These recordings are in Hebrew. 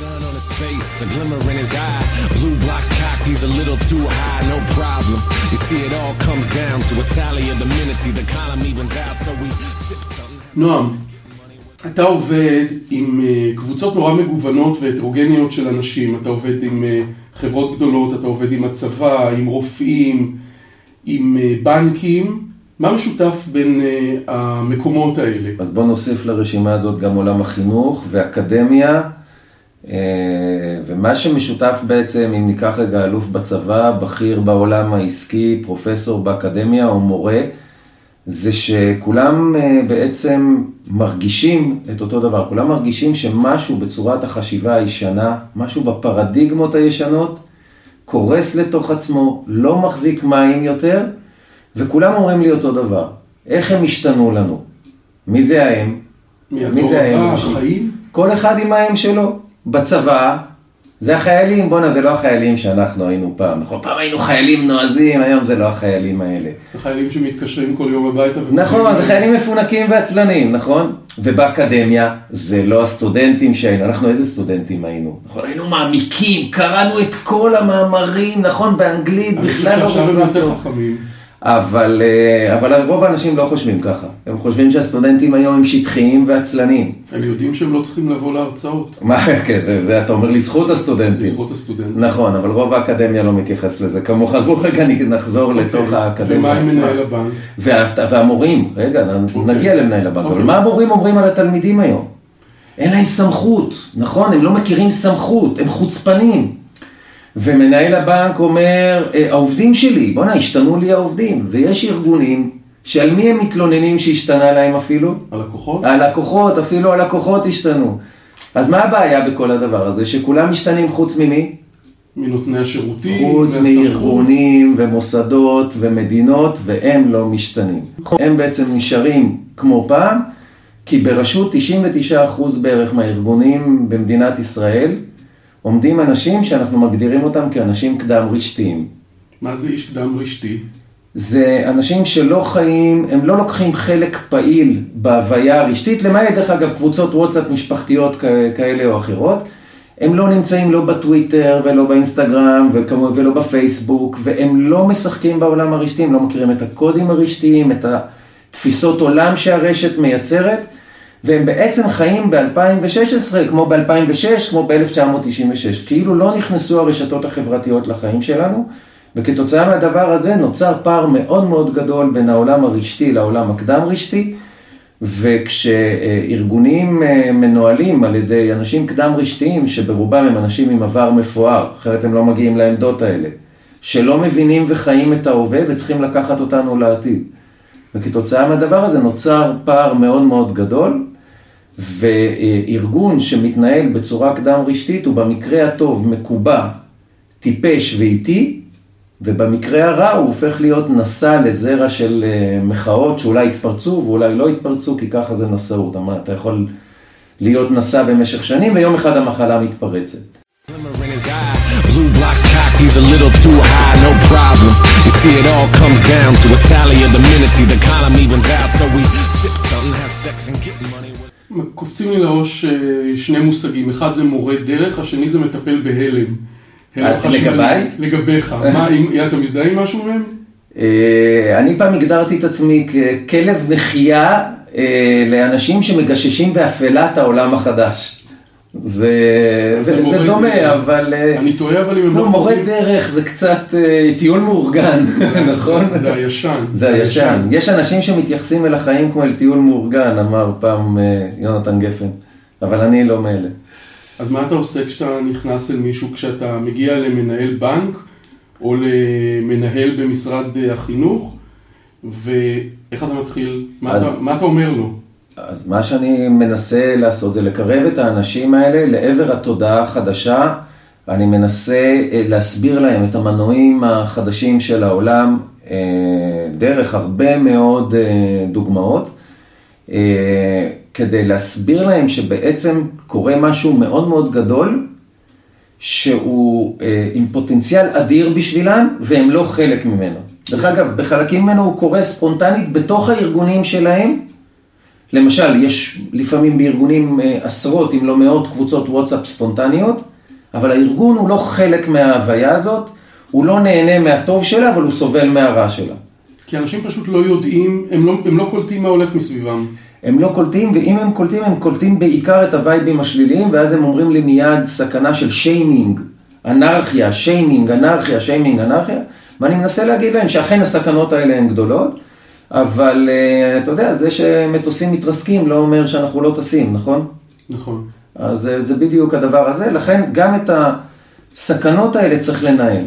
sun on his face, a glimmer in his eye. Blue blocks cocked, he's a little too high, no problem. You see, it all comes down to a tally of the minutes, the column evens out, so we sip something. נועם, אתה עובד עם אה, קבוצות נורא מגוונות והטרוגניות של אנשים, אתה עובד עם אה, חברות גדולות, אתה עובד עם הצבא, עם רופאים, עם אה, בנקים, מה משותף בין המקומות האלה? אז בוא נוסיף לרשימה הזאת גם עולם החינוך ואקדמיה, ומה שמשותף בעצם, אם ניקח רגע אלוף בצבא, בכיר בעולם העסקי, פרופסור באקדמיה או מורה, זה שכולם אה, בעצם מרגישים את אותו דבר, כולם מרגישים שמשהו בצורת החשיבה הישנה, משהו בפרדיגמות הישנות, קורס לתוך עצמו, לא מחזיק מים יותר, וכולם אומרים לי אותו דבר. איך הם השתנו לנו? מי זה האם? מי זה האם? החיים? כל אחד עם האם שלו. בצבא, זה החיילים, בואנה זה לא החיילים שאנחנו היינו פעם, נכון? פעם היינו חיילים נועזים, היום זה לא החיילים האלה. החיילים שמתקשרים כל יום הביתה. נכון, זה חיילים מפונקים ועצלנים, נכון? ובאקדמיה זה לא הסטודנטים שהיינו, אנחנו איזה סטודנטים היינו? נכון, היינו מעמיקים, קראנו את כל המאמרים, נכון, באנגלית, אני חושב בכלל לא שעכשיו הם יותר. חכמים. אבל, אה, אבל רוב האנשים לא חושבים ככה, הם חושבים שהסטודנטים היום הם שטחיים ועצלנים. הם יודעים שהם לא צריכים לבוא להרצאות, מה, כן, זה, זה אתה אומר לזכות הסטודנטים. לזכות הסטודנטים. נכון, אבל רוב האקדמיה לא מתייחס לזה כמוך, אז בואו רגע נחזור לתוך אוקיי. האקדמיה ומה עם. מנהל הבנק? וה, והמורים, רגע, אוקיי. נגיע למנהל הבנק, אבל אוקיי. מה המורים אומרים על התלמידים היום? אין להם סמכות, נכון? הם לא מכירים סמכות, הם חוצפנים. ומנהל הבנק אומר, "אה, העובדים שלי, בואנה, השתנו לי העובדים. ויש ארגונים שעל מי הם מתלוננים שהשתנה להם אפילו? הלקוחות? הלקוחות, אפילו הלקוחות השתנו. אז מה הבעיה בכל הדבר הזה? שכולם משתנים חוץ ממי? מנותני השירותים? חוץ? מארגונים ומוסדות ומדינות, והם לא משתנים. הם בעצם נשארים כמו פעם, כי בראשות 99% בערך מהארגונים במדינת ישראל, עומדים אנשים שאנחנו מגדירים אותם כאנשים קדם רשתיים. מה זה איש קדם רשתי? זה אנשים שלא חיים, הם לא לוקחים חלק פעיל בהוויה הרשתית, למעט דרך אגב קבוצות וואטסאפ משפחתיות כאלה או אחרות. הם לא נמצאים לא בטוויטר ולא באינסטגרם וכמו, ולא בפייסבוק, והם לא משחקים בעולם הרשתי, הם לא מכירים את הקודים הרשתיים, את התפיסות עולם שהרשת מייצרת, והם בעצם חיים ב-2016 כמו ב-2006, כמו ב-1996, כאילו לא נכנסו הרשתות החברתיות לחיים שלנו. וכתוצאה מהדבר הזה נוצר פער מאוד מאוד גדול בין העולם הרשתי לעולם הקדם רשתי, וכשארגונים אה, מנוהלים על ידי אנשים קדם רשתיים, שברובם הם אנשים עם עבר מפואר, אחרת הם לא מגיעים לעמדות האלה, שלא מבינים וחיים את ההווה וצריכים לקחת אותנו לעתיד. וכתוצאה מהדבר הזה נוצר פער מאוד מאוד גדול, וארגון שמתנהל בצורה קדם רשתית הוא במקרה הטוב מקובע, טיפש ואיטי, ובמקרה הרע הוא הופך להיות נשא לזרע של אה, מחאות שאולי יתפרצו ואולי לא יתפרצו, כי ככה זה נשאות. אתה, יכול להיות נשא במשך שנים ויום אחד המחלה מתפרצת. Blue blocks קופצים לי לראש אה, שני מושגים, אחד זה מורה דרך, השני זה מטפל בהלם. הלם אה. לגביי? לגביך. מה, אתה מזדהה עם משהו מהם? אה, אני פעם הגדרתי את עצמי ככלב נחייה לאנשים שמגששים באפלת העולם החדש. זה, זה זה, זה דומה, דרך. אבל... אה, אני טועה, אבל אם הם לא, לא... מורה דרך זה קצת אה, טיול מאורגן, נכון? זה הישן. זה הישן. יש אנשים שמתייחסים אל החיים כמו אל טיול מאורגן, אמר פעם אה, יונתן גפן, אבל אני לא מאלה. אז מה אתה עושה כשאתה נכנס אל מישהו, כשאתה מגיע למנהל בנק, או למנהל במשרד אה, החינוך, ואיך אתה מתחיל? מה, אז- אתה, מה אתה אומר לו? אז מה שאני מנסה לעשות זה לקרב את האנשים האלה לעבר התודעה החדשה. אני מנסה אה, להסביר להם את המנועים החדשים של העולם אה, דרך הרבה מאוד אה, דוגמאות, כדי להסביר להם שבעצם קורה משהו מאוד מאוד גדול, שהוא עם פוטנציאל אדיר בשבילם, והם לא חלק ממנו. דרך אגב, בחלקים ממנו הוא קורה ספונטנית בתוך הארגונים שלהם, למשל, יש לפעמים בארגונים אה, עשרות אם לא מאות קבוצות וואטסאפ ספונטניות, אבל הארגון הוא לא חלק מההוויה הזאת, הוא לא נהנה מהטוב שלה, אבל הוא סובל מהרע שלה. כי אנשים פשוט לא יודעים, הם לא, הם לא קולטים מה הולך מסביבם. הם לא קולטים, ואם הם קולטים, הם קולטים בעיקר את הווייבים השליליים, ואז הם אומרים לי מיד סכנה של שיימינג, אנרכיה, שיימינג, אנרכיה, שיימינג, אנרכיה, ואני מנסה להגיד להם שאכן הסכנות האלה הן גדולות, אבל אה, אתה יודע, זה שמטוסים מתרסקים לא אומר שאנחנו לא טסים, נכון? נכון. אז זה בדיוק הדבר הזה, לכן גם את הסכנות האלה צריך לנהל.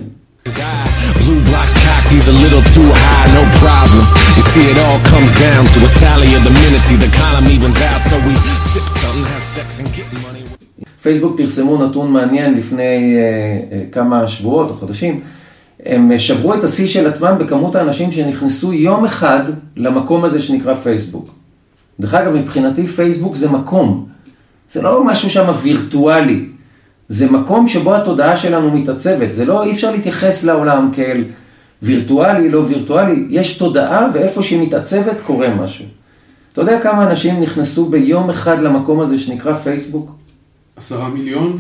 Blue blocks cocked, he's a little too high, no problem. You see, it all comes down to a tally of the minutes, the economy runs out, so we sip something, have sex and get money. פייסבוק פרסמו נתון מעניין לפני uh, uh, כמה שבועות או חודשים. הם שברו את השיא של עצמם בכמות האנשים שנכנסו יום אחד למקום הזה שנקרא פייסבוק. דרך אגב, מבחינתי פייסבוק זה מקום. זה לא משהו שם וירטואלי. זה מקום שבו התודעה שלנו מתעצבת. זה לא, אי אפשר להתייחס לעולם כאל וירטואלי, לא וירטואלי. יש תודעה ואיפה שהיא מתעצבת קורה משהו. אתה יודע כמה אנשים נכנסו ביום אחד למקום הזה שנקרא פייסבוק? עשרה מיליון?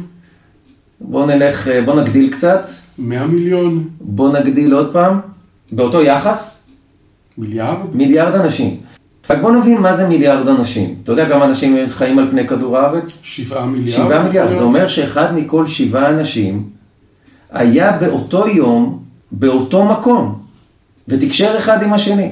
בוא נלך, בוא נגדיל קצת. מאה מיליון? בוא נגדיל עוד פעם. באותו יחס? מיליארד? מיליארד אנשים. רק בוא נבין מה זה מיליארד אנשים. אתה יודע כמה אנשים חיים על פני כדור הארץ? שבעה מיליארד? שבעה מיליארד. זה אומר שאחד מכל שבעה אנשים היה באותו יום, באותו מקום, ותקשר אחד עם השני.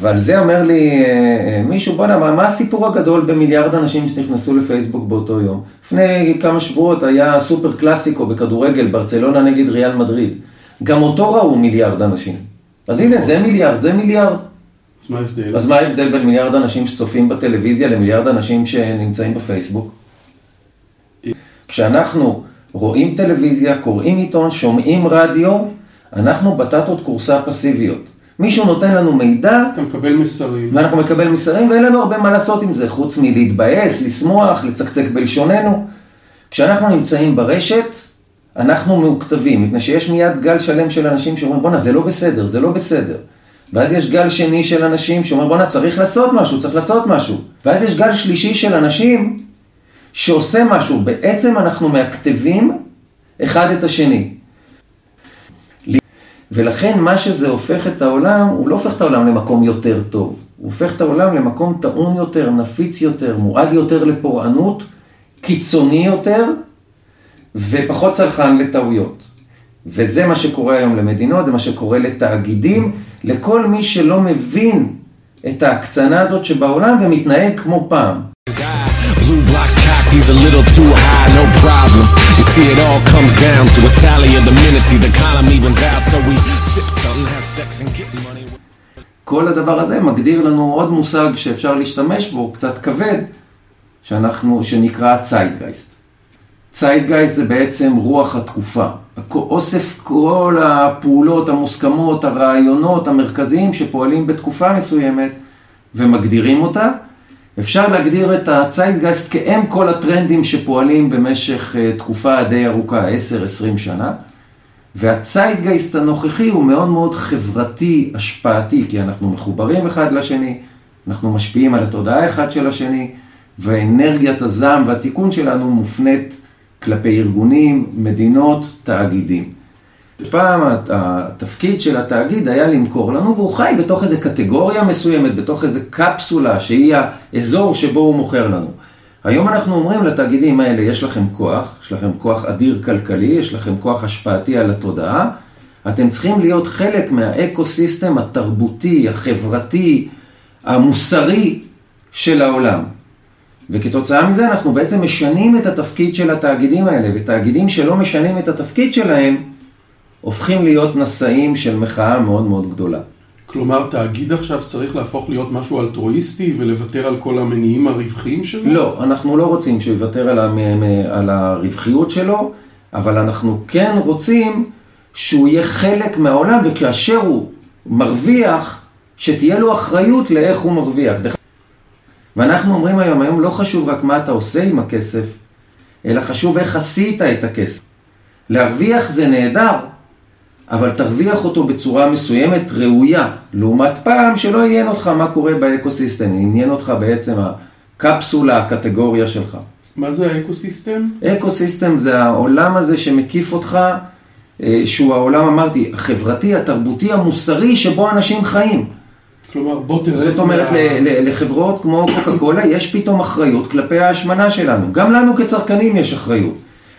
אבל זה אומר לי אה, אה, מישהו, בוא'נה, מה, מה הסיפור הגדול במיליארד אנשים שנכנסו לפייסבוק באותו יום? לפני כמה שבועות היה סופר קלאסיקו בכדורגל, ברצלונה נגד ריאל מדריד. גם אותו ראו מיליארד אנשים. אז הנה, זה מיליארד, זה מיליארד. אז מה ההבדל? אז מה ההבדל בין מיליארד אנשים שצופים בטלוויזיה למיליארד אנשים שנמצאים בפייסבוק? כשאנחנו רואים טלוויזיה, קוראים עיתון, שומעים רדיו, אנחנו בטטות קורסה פסיביות. מישהו נותן לנו מידע, אתה מקבל מסרים. ואנחנו מקבל מסרים, ואין לנו הרבה מה לעשות עם זה, חוץ מלהתבאס, לשמוח, לצקצק בלשוננו. כשאנחנו נמצאים ברשת, אנחנו מאוכתבים, מפני שיש מיד גל שלם של אנשים שאומרים, בואנה, זה לא בסדר, זה לא בסדר. ואז יש גל שני של אנשים שאומרים, בואנה, צריך לעשות משהו, צריך לעשות משהו. ואז יש גל שלישי של אנשים שעושה משהו. בעצם אנחנו מאכתבים אחד את השני. ולכן מה שזה הופך את העולם, הוא לא הופך את העולם למקום יותר טוב. הוא הופך את העולם למקום טעון יותר, נפיץ יותר, מועד יותר לפורענות, קיצוני יותר, ופחות צרכן לטעויות. וזה מה שקורה היום למדינות, זה מה שקורה לתאגידים, לכל מי שלא מבין את ההקצנה הזאת שבעולם ומתנהג כמו פעם. He's a little too high, no problem. You see, it all comes down to a tally of the minutes, the economy runs out, so we sip something, have sex and get money. כל הדבר הזה מגדיר לנו עוד מושג שאפשר להשתמש בו, קצת כבד, שאנחנו, שנקרא ציידגייסט. ציידגייסט זה בעצם רוח התקופה. אוסף כל הפעולות המוסכמות, הרעיונות המרכזיים שפועלים בתקופה מסוימת ומגדירים אותה. אפשר להגדיר את הציידגייסט כאם כל הטרנדים שפועלים במשך תקופה די ארוכה, 10-20 שנה. והציידגייסט הנוכחי הוא מאוד מאוד חברתי, השפעתי, כי אנחנו מחוברים אחד לשני, אנחנו משפיעים על התודעה אחד של השני, ואנרגיית הזעם והתיקון שלנו מופנית כלפי ארגונים, מדינות, תאגידים. פעם התפקיד של התאגיד היה למכור לנו, והוא חי בתוך איזו קטגוריה מסוימת, בתוך איזו קפסולה שהיא האזור שבו הוא מוכר לנו. היום אנחנו אומרים לתאגידים האלה, יש לכם כוח, יש לכם כוח אדיר כלכלי, יש לכם כוח השפעתי על התודעה, אתם צריכים להיות חלק מהאקו-סיסטם התרבותי, החברתי, המוסרי של העולם. וכתוצאה מזה אנחנו בעצם משנים את התפקיד של התאגידים האלה, ותאגידים שלא משנים את התפקיד שלהם, הופכים להיות נשאים של מחאה מאוד מאוד גדולה. כלומר, תאגיד עכשיו צריך להפוך להיות משהו אלטרואיסטי ולוותר על כל המניעים הרווחיים שלו? לא, אנחנו לא רוצים שהוא יוותר על, המ... על הרווחיות שלו, אבל אנחנו כן רוצים שהוא יהיה חלק מהעולם, וכאשר הוא מרוויח, שתהיה לו אחריות לאיך הוא מרוויח. ואנחנו אומרים היום, היום לא חשוב רק מה אתה עושה עם הכסף, אלא חשוב איך עשית את הכסף. להרוויח זה נהדר, אבל תרוויח אותו בצורה מסוימת ראויה, לעומת פעם שלא עניין אותך מה קורה ב ecosystem, עניין אותך בעצם הקפסולה, הקטגוריה שלך. מה זה ה ecosystem? ecosystem זה העולם הזה שמקיף אותך, אה, שהוא העולם, אמרתי, החברתי, התרבותי, המוסרי, שבו אנשים חיים. כלומר, בוא תראה... זאת אומרת, מה- לחברות כמו קוקה קולה יש פתאום אחריות כלפי ההשמנה שלנו. גם לנו כצרכנים יש אחריות,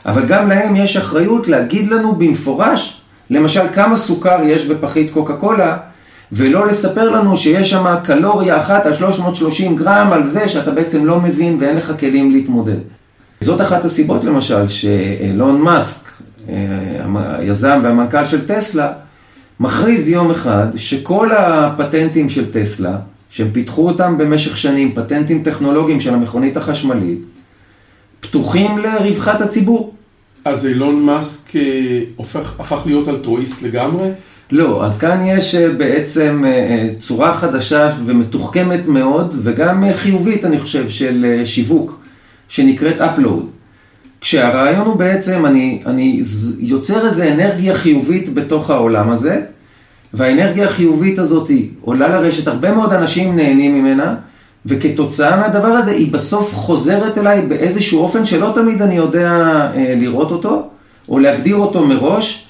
אבל גם להם יש אחריות להגיד לנו במפורש, למשל, כמה סוכר יש בפחית קוקה קולה, ולא לספר לנו שיש שם קלוריה אחת על 330 גרם על זה שאתה בעצם לא מבין ואין לך כלים להתמודד. זאת אחת הסיבות למשל שאילון מאסק, אה, היזם והמנכ"ל של טסלה, מכריז יום אחד שכל הפטנטים של טסלה, שהם פיתחו אותם במשך שנים, פטנטים טכנולוגיים של המכונית החשמלית, פתוחים לרווחת הציבור. אז אילון מאסק אה, הופך, הפך להיות אלטרואיסט לגמרי? לא, אז כאן יש אה, בעצם אה, צורה חדשה ומתוחכמת מאוד, וגם חיובית, אני חושב, של שיווק, שנקראת upload. כשהרעיון הוא בעצם, אני, אני יוצר איזו אנרגיה חיובית בתוך העולם הזה, והאנרגיה החיובית הזאת עולה לרשת, הרבה מאוד אנשים נהנים ממנה, וכתוצאה מהדבר הזה היא בסוף חוזרת אליי באיזשהו אופן שלא תמיד אני יודע אה, לראות אותו, או להגדיר אותו מראש,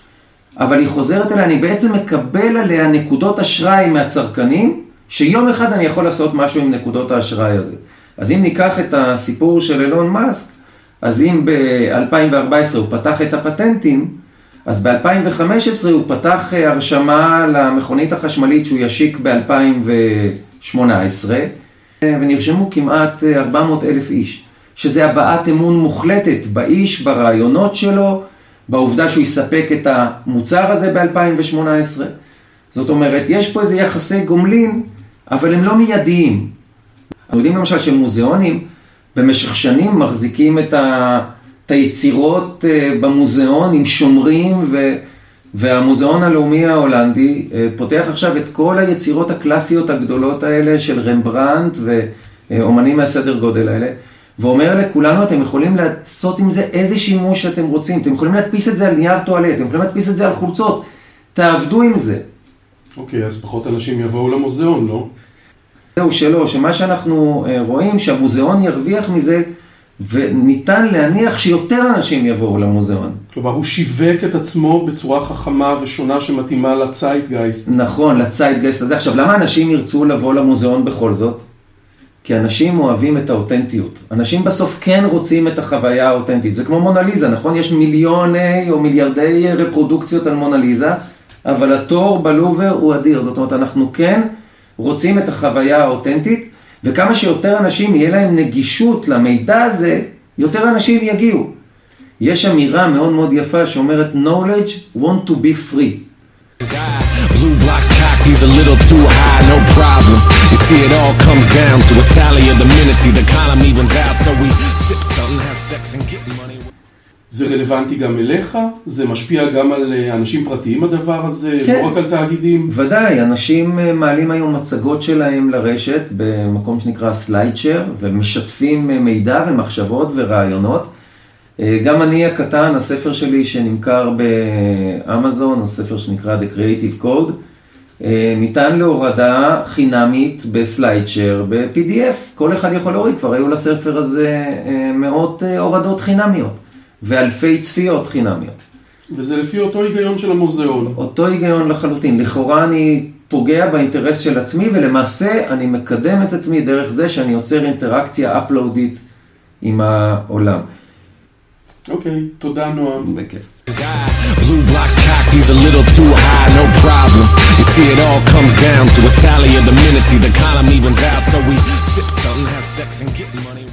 אבל היא חוזרת אליי, אני בעצם מקבל עליה נקודות אשראי מהצרכנים, שיום אחד אני יכול לעשות משהו עם נקודות האשראי הזה. אז אם ניקח את הסיפור של אילון מאסק, אז אם ב-2014 הוא פתח את הפטנטים, אז ב-2015 הוא פתח אה, הרשמה למכונית החשמלית שהוא ישיק ב-2018, ונרשמו כמעט אה, 400 אלף איש, שזה הבעת אמון מוחלטת באיש, ברעיונות שלו, בעובדה שהוא יספק את המוצר הזה ב-2018. זאת אומרת, יש פה איזה יחסי גומלין, אבל הם לא מיידיים. אנחנו יודעים למשל שמוזיאונים במשך שנים מחזיקים את, ה, את היצירות אה, במוזיאון עם שומרים, ו, והמוזיאון הלאומי ההולנדי אה, פותח עכשיו את כל היצירות הקלאסיות הגדולות האלה של רמברנט ואומנים מהסדר גודל האלה, ואומר לכולנו, אתם יכולים לעשות עם זה איזה שימוש שאתם רוצים, אתם יכולים להדפיס את זה על נייר טואלט, אתם יכולים להדפיס את זה על חולצות, תעבדו עם זה. אוקיי, אז פחות אנשים יבואו למוזיאון, לא? זהו שלא, שמה שאנחנו אה, רואים שהמוזיאון ירוויח מזה וניתן להניח שיותר אנשים יבואו למוזיאון. כלומר, הוא שיווק את עצמו בצורה חכמה ושונה שמתאימה לצייטגייסט. נכון, לציידגייסט הזה. עכשיו, למה אנשים ירצו לבוא למוזיאון בכל זאת? כי אנשים אוהבים את האותנטיות. אנשים בסוף כן רוצים את החוויה האותנטית. זה כמו מונליזה, נכון? יש מיליוני או מיליארדי רפרודוקציות על מונליזה, אבל התור בלובר הוא אדיר. זאת אומרת, אנחנו כן רוצים את החוויה האותנטית, וכמה שיותר אנשים יהיה להם נגישות למידע הזה, יותר אנשים יגיעו. יש אמירה מאוד מאוד יפה שאומרת knowledge want to be free. Blue. זה רלוונטי גם אליך? זה משפיע גם על אה, אנשים פרטיים הדבר הזה? כן. לא רק על תאגידים? ודאי, אנשים אה, מעלים היום מצגות שלהם לרשת במקום שנקרא סליידשר ומשתפים אה, מידע ומחשבות ורעיונות. גם אני הקטן, הספר שלי שנמכר באמזון, הספר שנקרא The Creative Code, ניתן להורדה חינמית בסליידשר, ב-PDF, כל אחד יכול להוריד, כבר היו לספר הזה מאות הורדות חינמיות ואלפי צפיות חינמיות. וזה לפי אותו היגיון של המוזיאון. אותו היגיון לחלוטין. לכאורה אני פוגע באינטרס של עצמי, ולמעשה אני מקדם את עצמי דרך זה שאני יוצר אינטראקציה אפלודית עם העולם. אוקיי, okay, תודה נועם. בכיף. Blue blocks cocked, he's a little too high, no problem. You see, it all comes down to a tally of the minutes the column evens out, so we sip something, have sex, and get money.